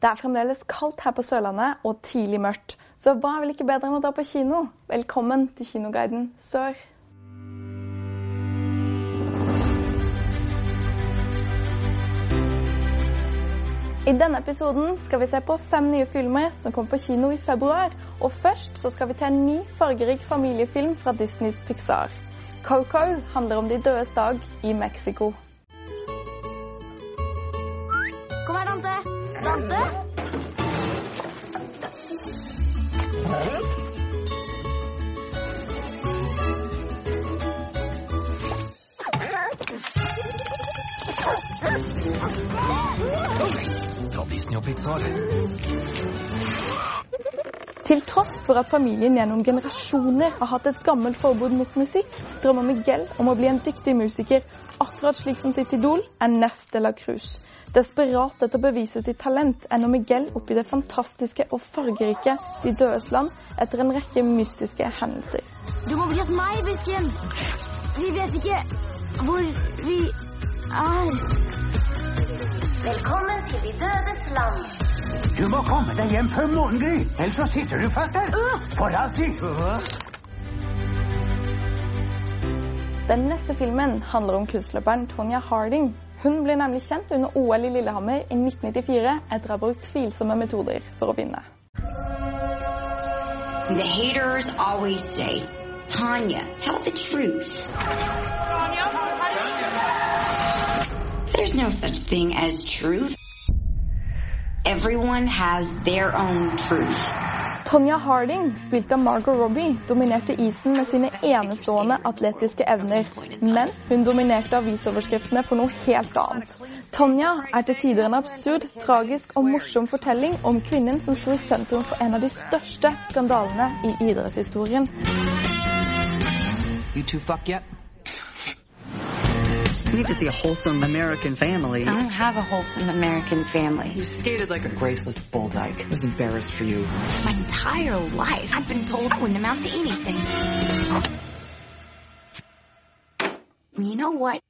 Det er fremdeles kaldt her på Sørlandet og tidlig mørkt, så hva er vel ikke bedre enn å dra på kino? Velkommen til Kinoguiden Sør. I denne episoden skal vi se på fem nye filmer som kommer på kino i februar. Og først så skal vi til en ny fargerik familiefilm fra Disneys Pixar. Coco handler om de dødes dag i Mexico. Dante? Fra Disney og Pixar. Til tross for at familien gjennom generasjoner har hatt et gammelt forbud mot musikk, drømmer Miguel om å bli en dyktig musiker, akkurat slik som sitt idol er Neste la Cruz. Desperat etter å bevise sitt talent ender Miguel opp i det fantastiske og fargerike De dødes land etter en rekke mystiske hendelser. Du må bli hos meg, Bisken. Vi vet ikke hvor vi er. Velkommen til De dødes land. Du må komme deg hjem før morgengry, ellers så sitter du fast her. For alltid. Den neste filmen handler om kunstløperen Tonya Harding. Hun ble nemlig kjent under OL i Lillehammer i 1994 etter å ha brukt tvilsomme metoder for å vinne. The haters always say, Tanya, tell the truth. There's no such thing as truth. Everyone has their own truth. Tonya Harding, spilt av Margot Robbie, dominerte isen med sine enestående atletiske evner. Men hun dominerte avisoverskriftene for noe helt annet. Tonya er til tider en absurd, tragisk og morsom fortelling om kvinnen som sto i sentrum for en av de største skandalene i idrettshistorien. You too fuck yet? You need to see a wholesome American family. I don't have a wholesome American family. You skated like a graceless bull dyke. I was embarrassed for you. My entire life, I've been told I wouldn't amount to anything. You know what?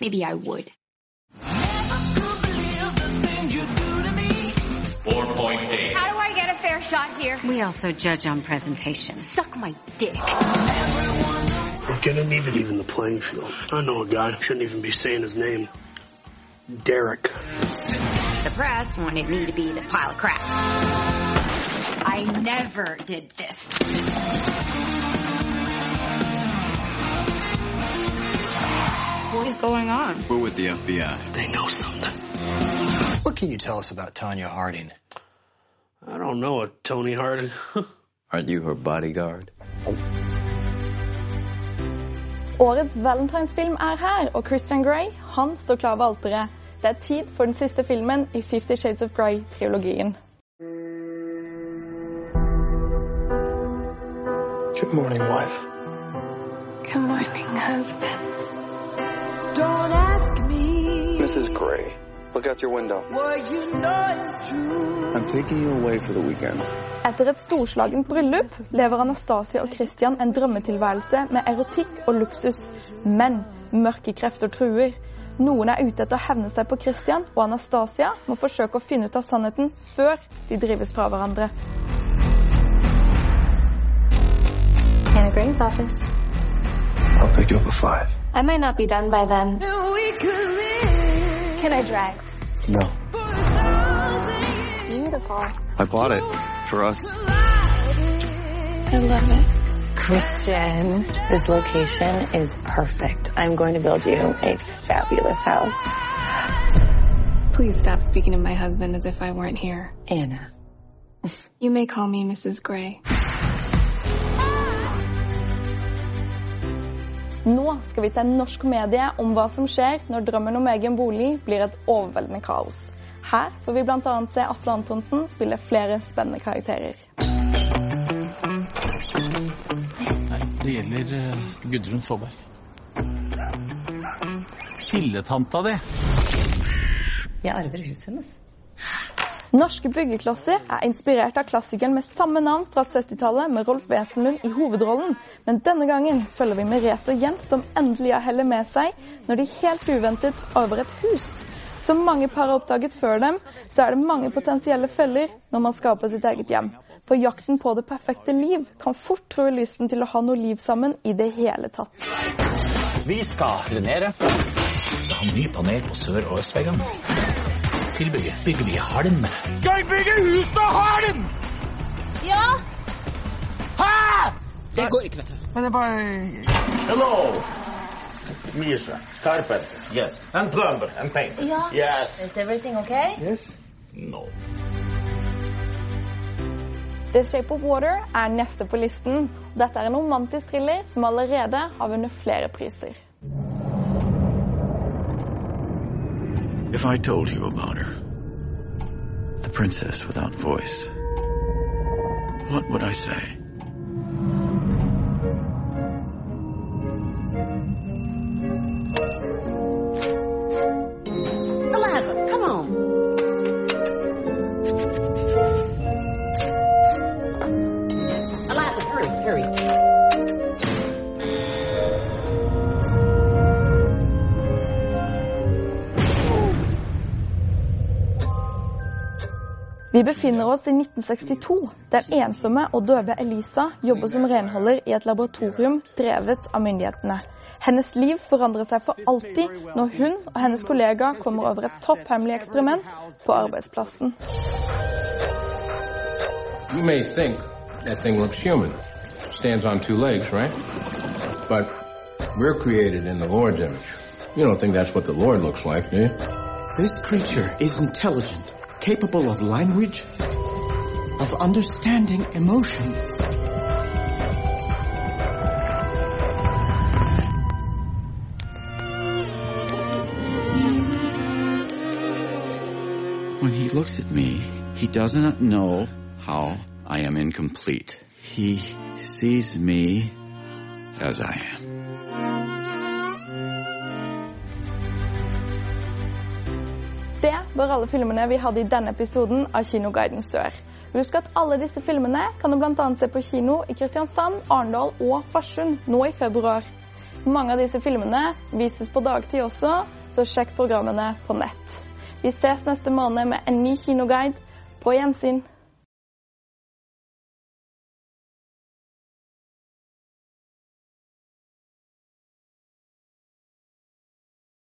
Maybe I would. 4.8. How do I get a fair shot here? We also judge on presentation. Suck my dick. We're gonna need to even the playing field. I know a guy, shouldn't even be saying his name. Derek. The press wanted me to be the pile of crap. I never did this. What is going on? We're with the FBI. They know something. What can you tell us about Tanya Harding? I don't know a Tony Harding. Aren't you her bodyguard? Årets valentinsfilm er her, og Christian Grey han står klar ved alteret. Det er tid for den siste filmen i Fifty Shades of Grey-trilogien. Good morning, wife. Good morning, husband. Mrs. Gray, look out your window. I'm taking you away for the weekend. Etter et storslagent bryllup lever Anastasia og Christian en drømmetilværelse med erotikk og luksus. Men mørke krefter truer. Noen er ute etter å hevne seg på Christian, og Anastasia må forsøke å finne ut av sannheten før de drives fra hverandre. Hannah Gray's office. I'll pick you up at five. I might not be done by then. Can I drive? No. Beautiful. I bought it for us. I love it. Christian, this location is perfect. I'm going to build you a fabulous house. Please stop speaking of my husband as if I weren't here. Anna. You may call me Mrs. Gray. Nå skal vi til en norsk medie om hva som skjer når drømmen om egen bolig blir et overveldende kaos. Her får vi bl.a. se Atle Antonsen spille flere spennende karakterer. Det gjelder uh, Gudrun Faaberg. Filletanta di. Jeg arver huset hennes. Norske byggeklosser er inspirert av klassikeren med samme navn fra 70-tallet, med Rolf Wesenlund i hovedrollen. Men denne gangen følger vi Merete og Jens, som endelig har hellet med seg når de helt uventet arver et hus. Som mange par har oppdaget før dem, så er det mange potensielle feller når man skaper sitt eget hjem. For jakten på det perfekte liv kan fort true lysten til å ha noe liv sammen i det hele tatt. Vi skal drenere. Ha ny panel på sør- og østveggene. Tilbygget bygger vi halm. Skal vi bygge hus til halm? Ja. Hæ? Det går ikke, vet du. Men det er bare Hello. Misha, carpenter, yes. And plumber and painter. Ja. Yes. Is everything okay? Yes. No. The Shape of Water er neste på listen. Dette er en romantisk thriller som allerede har vunnet flere priser. If I told you about her, princess without voice, what would I say? Vi befinner oss i 1962. Den ensomme og døve Elisa jobber som renholder i et laboratorium drevet av myndighetene. Hennes liv forandrer seg for alltid når hun og hennes kollega kommer over et topphemmelig eksperiment på arbeidsplassen. You may think that thing looks human. Stands on two legs, right? But we're created in the Lord's image. You don't think that's what the Lord looks like, do you? This creature is intelligent, capable of language, of understanding emotions. When he looks at me, he does not know how I am incomplete. He sees me as I am. Det var alle filmene vi hadde i denne episoden av Kinoguiden Sør. Husk at alle disse filmene kan du bl.a. se på kino i Kristiansand, Arendal og Farsund nå i februar. Mange av disse filmene vises på dagtid også, så sjekk programmene på nett. Vi ses neste måned med en ny kinoguide. På gjensyn.